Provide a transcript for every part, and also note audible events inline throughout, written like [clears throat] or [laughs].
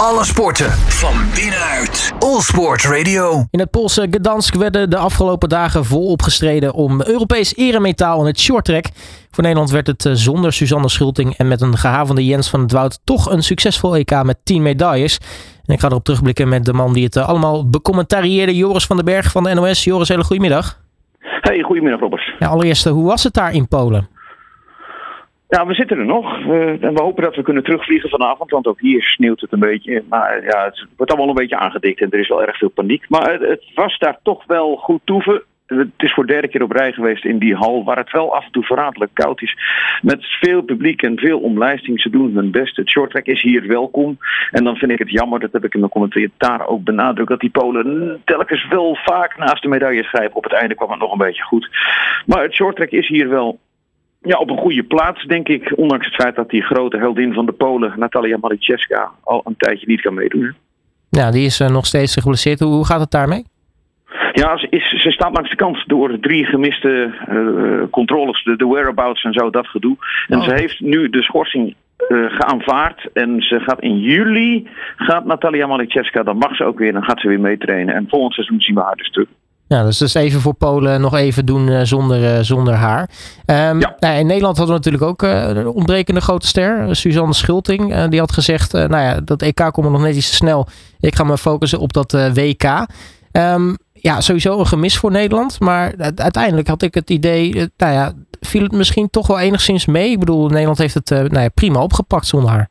Alle sporten van binnenuit. All Sport Radio. In het Poolse Gdansk werden de afgelopen dagen volop gestreden om Europees eremetaal in het shorttrack. Voor Nederland werd het eh, zonder Suzanne Schulting en met een gehavende Jens van het Woud toch een succesvol EK met 10 medailles. En ik ga erop terugblikken met de man die het eh, allemaal becommentarieerde, Joris van den Berg van de NOS. Joris, hele goedemiddag. Hey, goedemiddag Robbers. Ja, allereerst, hoe was het daar in Polen? Ja, we zitten er nog. En we hopen dat we kunnen terugvliegen vanavond. Want ook hier sneeuwt het een beetje. Maar ja, het wordt allemaal een beetje aangedikt. En er is wel erg veel paniek. Maar het, was daar toch wel goed toeven. Het is voor de derde keer op rij geweest in die hal, waar het wel af en toe verraderlijk koud is. Met veel publiek en veel omlijsting. Ze doen hun best. Het shorttrack is hier welkom. En dan vind ik het jammer, dat heb ik in mijn commentaar ook benadrukt, dat die Polen telkens wel vaak naast de medailles grijpen. Op het einde kwam het nog een beetje goed. Maar het shorttrack is hier wel ja, op een goede plaats, denk ik. Ondanks het feit dat die grote heldin van de Polen, Natalia Maliczewska, al een tijdje niet kan meedoen. Ja, die is uh, nog steeds geblesseerd. Hoe, hoe gaat het daarmee? Ja, ze, is, ze staat langs de kant door drie gemiste uh, controles, de, de, whereabouts en zo, dat gedoe. En oh. ze heeft nu de schorsing uh, geaanvaard. En ze gaat in juli, gaat Natalia Maliczewska, dan mag ze ook weer, dan gaat ze weer meetrainen. En volgend seizoen zien we haar dus terug. Ja, dus dat is even voor Polen nog even doen uh, zonder, uh, zonder haar. Um, ja. nou, in Nederland hadden we natuurlijk ook uh, de ontbrekende grote ster, Suzanne Schulting. die had gezegd, nou ja, dat EK komt nog net iets te snel. Ik ga me focussen op dat WK. Um, ja, sowieso een gemis voor Nederland. Maar uiteindelijk had ik het idee, nou ja, viel het misschien toch wel enigszins mee. Ik bedoel, Nederland heeft het nou ja, prima opgepakt zonder haar.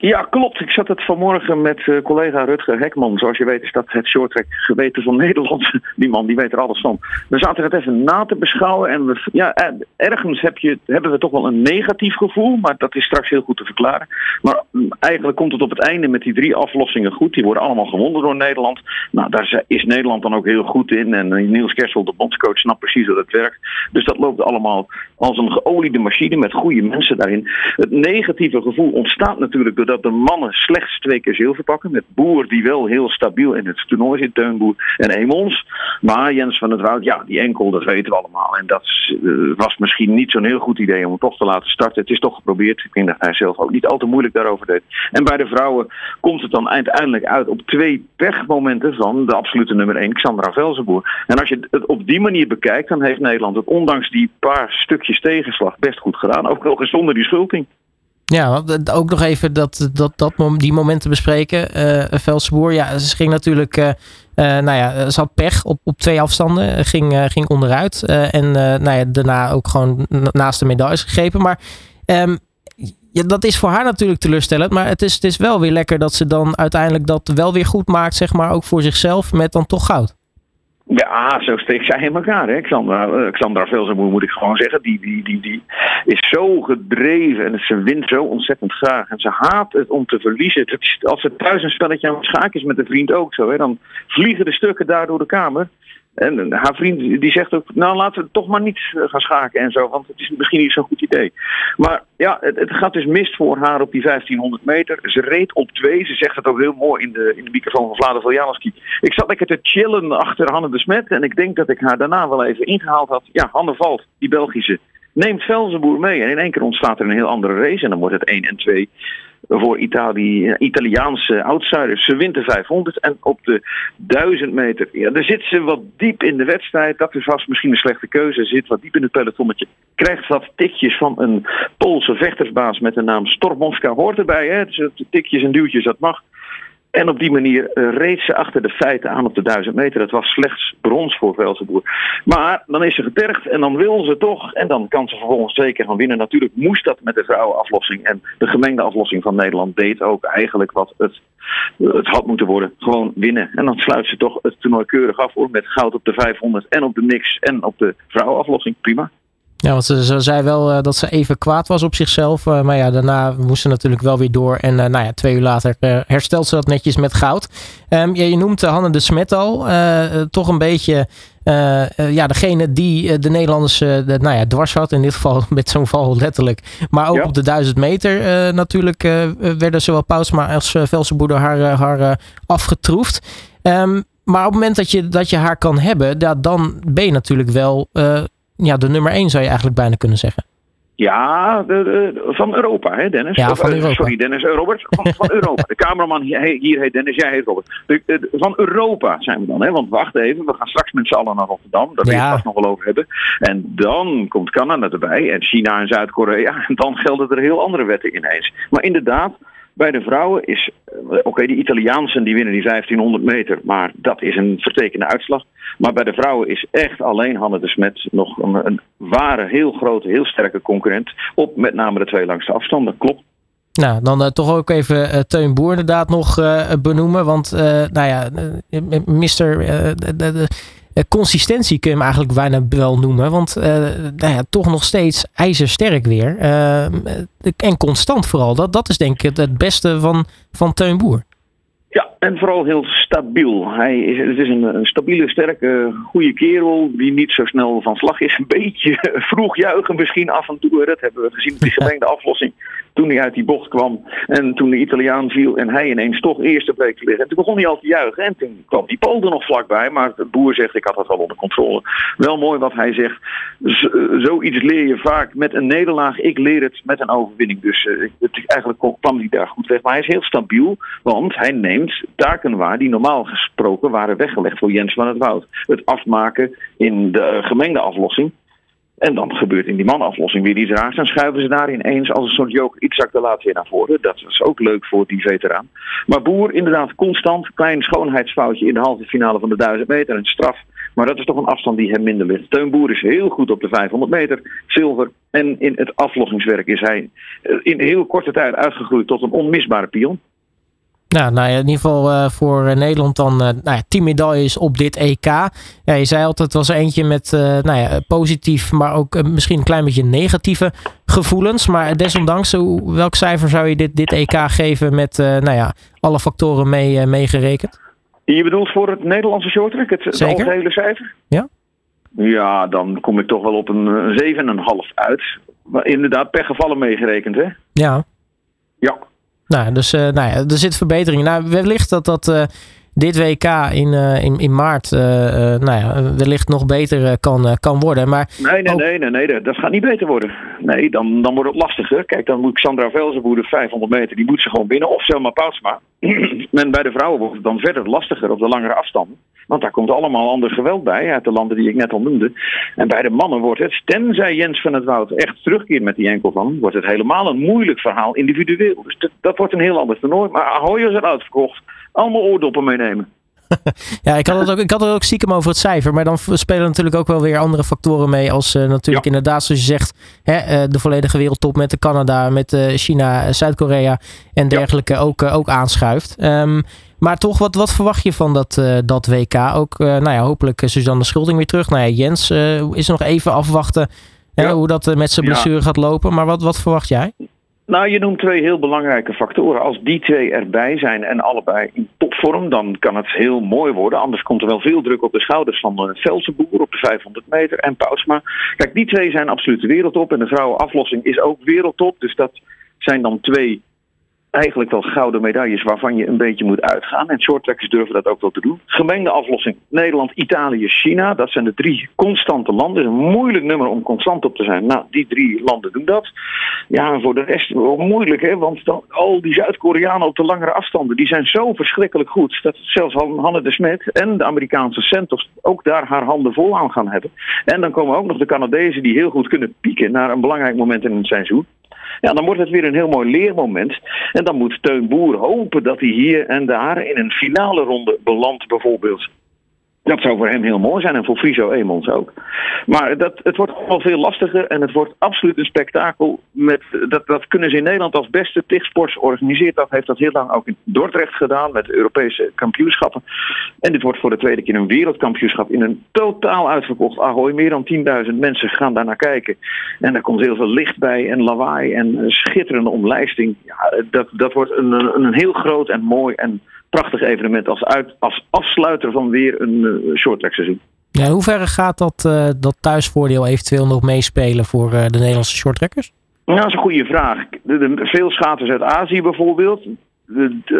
Ja, klopt. Ik zat het vanmorgen met uh, collega Rutger Hekman. Zoals je weet is dat het shorttrack geweten van [laughs] Nederland. Die man, die weet er alles van. We zaten het even na te beschouwen. En we, ja, ergens heb je, hebben we toch wel een negatief gevoel. Maar dat is straks heel goed te verklaren. Maar eigenlijk komt het op het einde met die drie aflossingen goed. Die worden allemaal gewonnen door Nederland. Nou, daar is Nederland dan ook heel goed in. En eh, Niels Kersel, de bondscoach, snapt precies hoe dat werkt. Dus dat loopt allemaal als een geoliede machine met goede mensen daarin. Het negatieve gevoel ontstaat natuurlijk door dat de mannen slechts twee keer zilver pakken. Met Boer die wel heel stabiel in het toernooi zit, Teunboer en Emons. Maar Jens van het Woud, ja, die enkel, dat weten we allemaal. En dat uh, was misschien niet zo'n heel goed idee om hem toch te laten starten. Het is toch geprobeerd. Ik denk dat hij zelf ook niet al te moeilijk daarover En bij de vrouwen komt het dan uiteindelijk uit op twee pechmomenten van de absolute nummer 1, Xandra Velzenboer. En als je het op die manier bekijkt, dan heeft Nederland het ondanks die paar stukjes tegenslag best goed gedaan. Ook wel zonder die schulting. Ja, ook nog even dat, dat, dat, die momenten bespreken. Uh, Velsenboer, ja, ze ging natuurlijk, uh, nou ja, ze had pech op, op twee afstanden, ging, ging onderuit. en nou ja, daarna ook gewoon naast de medailles gegrepen. Maar um, ja, dat is voor haar natuurlijk teleurstellend. Maar het is, het is wel weer lekker dat ze dan uiteindelijk dat wel weer goed maakt, zeg maar, ook voor zichzelf met dan toch goud. Ja, zo steekt zij in elkaar. Hè? Xandra, uh, Xandra Velzenboer moet ik gewoon zeggen. Die, die, die, die is zo gedreven en ze wint zo ontzettend graag. En ze haat het om te verliezen. als het thuis een spelletje aan het schaak is met een vriend ook zo. Hè? Dan vliegen de stukken daar door de kamer. En haar vriend die zegt ook, nou laten we toch maar niet eh, gaan schaken en zo, want het is misschien niet zo'n goed idee. Maar ja, het, gaat dus mis voor haar op die 1500 meter. Ze reed op twee, ze zegt het ook heel mooi in de, in de microfoon van Vlado Veljanowski. Ik zat lekker te chillen achter Hanne de Smet en ik denk dat ik haar daarna wel even ingehaald had. Ja, Hanne valt, die Belgische. Neemt Velzenboer mee en in één keer ontstaat er een heel andere race en dan wordt het 1 en 2 voor Italië, Italiaanse outsiders. Ze wint de 500 en op de 1000 meter, ja, daar zit ze wat diep in de wedstrijd. Dat is vast misschien een slechte keuze. Ze zit wat diep in het pelotonnetje. Krijgt wat tikjes van een Poolse vechtersbaas met de naam Stormowska. Hoort erbij, hè? Dus tikjes en duwtjes, dat mag. En op die manier uh, reed ze achter de feiten aan op de 1000 meter. Dat was slechts brons voor Velsenboer. Maar dan is ze getergd en dan wil ze toch. En dan kan ze vervolgens twee keer gaan winnen. Natuurlijk moest dat met de vrouwenaflossing. En de gemengde aflossing van Nederland deed ook eigenlijk wat het, het had moeten worden. Gewoon winnen. En dan sluit ze toch het toernooi keurig af. Met goud op de 500 en op de mix en op de vrouwenaflossing. Prima. Ja, want ze, ze zei wel uh, dat ze even kwaad was op zichzelf. Uh, maar ja, daarna moest ze natuurlijk wel weer door. En uh, nou ja, twee uur later herstelt ze dat netjes met goud. Um, ja, je noemt Hanne de Smet al. toch een beetje ja, degene die de Nederlanders de, nou ja, dwars had. In dit geval [laughs] met zo'n val letterlijk. Maar ook op de duizend meter natuurlijk werden zowel Pausma als uh, Velsenboeder haar, haar afgetroefd. Um, maar op het moment dat je, dat je haar kan hebben, ja, dan ben je natuurlijk wel ja, de nummer 1 zou je eigenlijk bijna kunnen zeggen. Ja, de, de, van Europa, hè Dennis? Ja, van Europa. Sorry Dennis, Robert. Van, van [laughs] Europa. De cameraman hier, hier heet Dennis, jij heet Robert. De, de, van Europa zijn we dan, hè? Want wacht even, we gaan straks met z'n allen naar Rotterdam. Daar wil je Ja. het nog wel over hebben. En dan komt Canada erbij en China en Zuid-Korea. En dan gelden er heel andere wetten ineens. Maar inderdaad, bij de vrouwen is, eh, oké, die Italiaansen die winnen die 1500 meter, maar dat is een vertekende uitslag. Maar bij de vrouwen is echt alleen Hanne de Smet nog een, een ware, heel grote, heel sterke concurrent op met name de twee langste afstanden. Klopt. Nou, dan eh, toch ook even eh, Teun Boer inderdaad nog benoemen. Want, nou ja, mister... de, consistentie kun je hem eigenlijk bijna wel noemen. Want eh, nou ja, toch nog steeds ijzersterk weer. Eh, en constant vooral. Dat, dat is denk ik het, het beste van, van Teun Boer. Ja, en vooral heel stabiel. Hij is, het is een, een stabiele, sterke, goede kerel die niet zo snel van slag is. Een beetje [laughs] vroeg juichen misschien af en toe. Dat hebben we gezien op die [laughs] gemengde aflossing. Toen hij uit die bocht kwam en toen de Italiaan viel en hij ineens toch eerste bleek te liggen. En toen begon hij al te juichen en toen kwam die Pool er nog vlakbij. Maar de boer zegt, ik had dat wel onder controle. Wel mooi wat hij zegt. Z- zoiets leer je vaak met een nederlaag. Ik leer het met een overwinning. Dus eh, het, eigenlijk kwam hij daar goed weg. Maar hij is heel stabiel, want hij neemt taken waar die normaal gesproken waren weggelegd voor Jens van het Woud. Het afmaken in de eh, gemengde aflossing. En dan gebeurt in die manaflossing weer iets raars. Dan schuiven ze daar ineens als een soort joker Itzak de laatste weer naar voren. Dat is ook leuk voor die veteraan. Maar Boer inderdaad constant. Klein schoonheidsfoutje in de halve finale van de 1000 meter. Een straf. Maar dat is toch een afstand die hem minder ligt. Teun Boer is heel goed op de 500 meter. Zilver. En in het aflossingswerk is hij eh, in heel korte tijd uitgegroeid tot een onmisbare pion. Nou, nou ja, in ieder geval eh, voor eh, Nederland dan eh, nou ja, 10 medailles op dit EK. Ja, je zei altijd, het was eentje met eh, nou ja, positief, maar ook misschien een klein beetje negatieve gevoelens. Maar desondanks, welk cijfer zou je dit, dit EK geven met nou ja, alle factoren mee, meegerekend? Je bedoelt voor het Nederlandse shorttrack, het, het algehele cijfer? Ja. Ja, dan kom ik toch wel op een eh, 7,5 uit. Maar inderdaad, per gevallen meegerekend, hè? Ja, Ja. Nou, dus eh, nou ja, er zit verbetering. Nou, wellicht dat dat eh, dit WK in, eh, in, in maart eh, eh, nou ja, wellicht nog beter kan, kan worden. Maar Nee, nee, Ook- nee, nee, nee, dat- dat gaat niet beter worden. Nee, dan, dan wordt het lastiger. Kijk, dan moet Sandra Velzenboer de 500 meter, die moet ze gewoon binnen. Of Selma Poutsma. [clears throat] en bij de vrouwen wordt het dan verder lastiger op de langere afstanden. Want daar komt allemaal ander geweld bij, uit de landen die ik net al noemde. En bij de mannen wordt het, tenzij Jens van het Woud echt terugkeert met die enkel van, wordt het helemaal een moeilijk verhaal individueel. Dus dat, dat wordt een heel ander toernooi. Maar Ahoy is er uitverkocht. Allemaal oordoppen meenemen. [laughs] Ja, ik had, het ook, ik had het ook stiekem over het cijfer. Maar dan spelen natuurlijk ook wel weer andere factoren mee. Als eh, natuurlijk Ja. inderdaad, zoals je zegt, hè, eh, de volledige wereldtop met de Canada, met eh, China, Zuid-Korea en dergelijke ook, ook aanschuift. Ehm, maar toch, wat, wat verwacht je van dat, dat WK? Ook, nou ja, hopelijk Suzanne Schulting weer terug. Nou ja, Jens is nog even afwachten Ja. hoe dat met zijn blessure gaat lopen. Maar wat, wat verwacht jij? Nou, je noemt twee heel belangrijke factoren. Als die twee erbij zijn en allebei in topvorm, dan kan het heel mooi worden. Anders komt er wel veel druk op de schouders van de Velsenboer op de 500 meter en Pausma. Kijk, die twee zijn absoluut wereldtop. En de vrouwenaflossing is ook wereldtop. Dus dat zijn dan twee eigenlijk wel gouden medailles waarvan je een beetje moet uitgaan. En shorttrackers durven dat ook wel te doen. Gemengde aflossing Nederland, Italië, China. Dat zijn de drie constante landen. Een moeilijk nummer om constant op te zijn. Nou, die drie landen doen dat. Ja, en voor de rest wel moeilijk, hè? Want dan, al die Zuid-Koreanen op de langere afstanden, die zijn zo verschrikkelijk goed. Dat zelfs Han- Hanne de Smet en de Amerikaanse Santos ook daar haar handen vol aan gaan hebben. En dan komen ook nog de Canadezen die heel goed kunnen pieken naar een belangrijk moment in het seizoen. Ja, dan wordt het weer een heel mooi leermoment. En dan moet Teun Boer hopen dat hij hier en daar in een finale ronde belandt, bijvoorbeeld. Dat zou voor hem heel mooi zijn en voor Friso Emons ook. Maar dat, het wordt wel veel lastiger en het wordt absoluut een spektakel. Met, dat, dat kunnen ze in Nederland als beste TIG-sports organiseert. Dat heeft dat heel lang ook in Dordrecht gedaan met Europese kampioenschappen. En dit wordt voor de tweede keer een wereldkampioenschap in een totaal uitverkocht Ahoy. Meer dan 10.000 mensen gaan daar naar kijken. En daar komt heel veel licht bij en lawaai en schitterende omlijsting. Ja, dat, dat wordt een, een heel groot en mooi en prachtig evenement als, uit, als afsluiter van weer een uh, seizoen. Ja, in hoeverre gaat dat, uh, dat thuisvoordeel eventueel nog meespelen voor uh, de Nederlandse shorttrackers? Nou, dat is een goede vraag. De, de, veel schaters uit Azië bijvoorbeeld,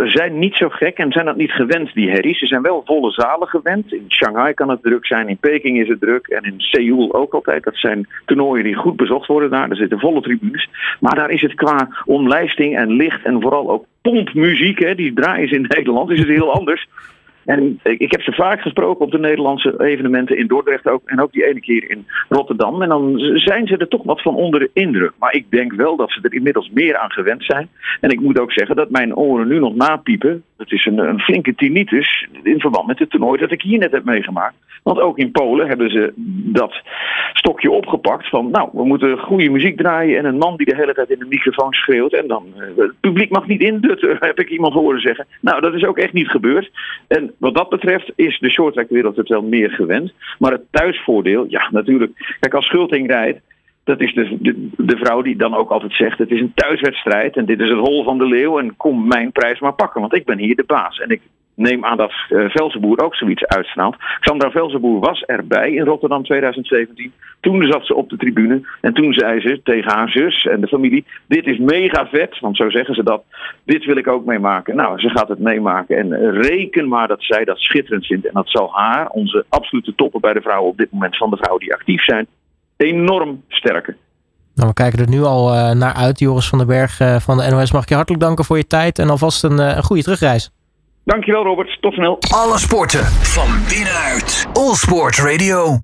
zijn niet zo gek en zijn dat niet gewend, die herries. Ze zijn wel volle zalen gewend. In Shanghai kan het druk zijn, in Peking is het druk en in Seoul ook altijd. Dat zijn toernooien die goed bezocht worden daar. Er zitten volle tribunes. Maar daar is het qua omlijsting en licht en vooral ook pompmuziek, hè, die draaien in [laughs] Nederland, is het heel anders. En ik heb ze vaak gesproken op de Nederlandse evenementen in Dordrecht ook. En ook die ene keer in Rotterdam. En dan zijn ze er toch wat van onder de indruk. Maar ik denk wel dat ze er inmiddels meer aan gewend zijn. En ik moet ook zeggen dat mijn oren nu nog napiepen. Het is een, een flinke tinnitus in verband met het toernooi dat ik hier net heb meegemaakt. Want ook in Polen hebben ze dat stokje opgepakt van... nou, we moeten goede muziek draaien en een man die de hele tijd in de microfoon schreeuwt... en dan, uh, het publiek mag niet indutten, heb ik iemand horen zeggen. Nou, dat is ook echt niet gebeurd. En wat dat betreft is de shorttrackwereld het wel meer gewend. Maar het thuisvoordeel, ja, natuurlijk. Kijk, als Schulting rijdt, dat is de, de, de, vrouw die dan ook altijd zegt: Het is een thuiswedstrijd en dit is het hol van de leeuw. En kom mijn prijs maar pakken, want ik ben hier de baas. En ik neem aan dat uh, Velzenboer ook zoiets uitstraalt. Sandra Velzenboer was erbij in Rotterdam 2017. Toen zat ze op de tribune en toen zei ze tegen haar zus en de familie: Dit is mega vet, want zo zeggen ze dat. Dit wil ik ook meemaken. Nou, ze gaat het meemaken en reken maar dat zij dat schitterend vindt. En dat zal haar, onze absolute toppen bij de vrouwen op dit moment van de vrouwen die actief zijn, enorm sterken. Nou, we kijken er nu al uh, naar uit. Joris van den Berg uh, van de NOS mag ik je hartelijk danken voor je tijd en alvast een, een goede terugreis. Dankjewel Robert, tot snel. Alle sporten van binnenuit. All Sport Radio.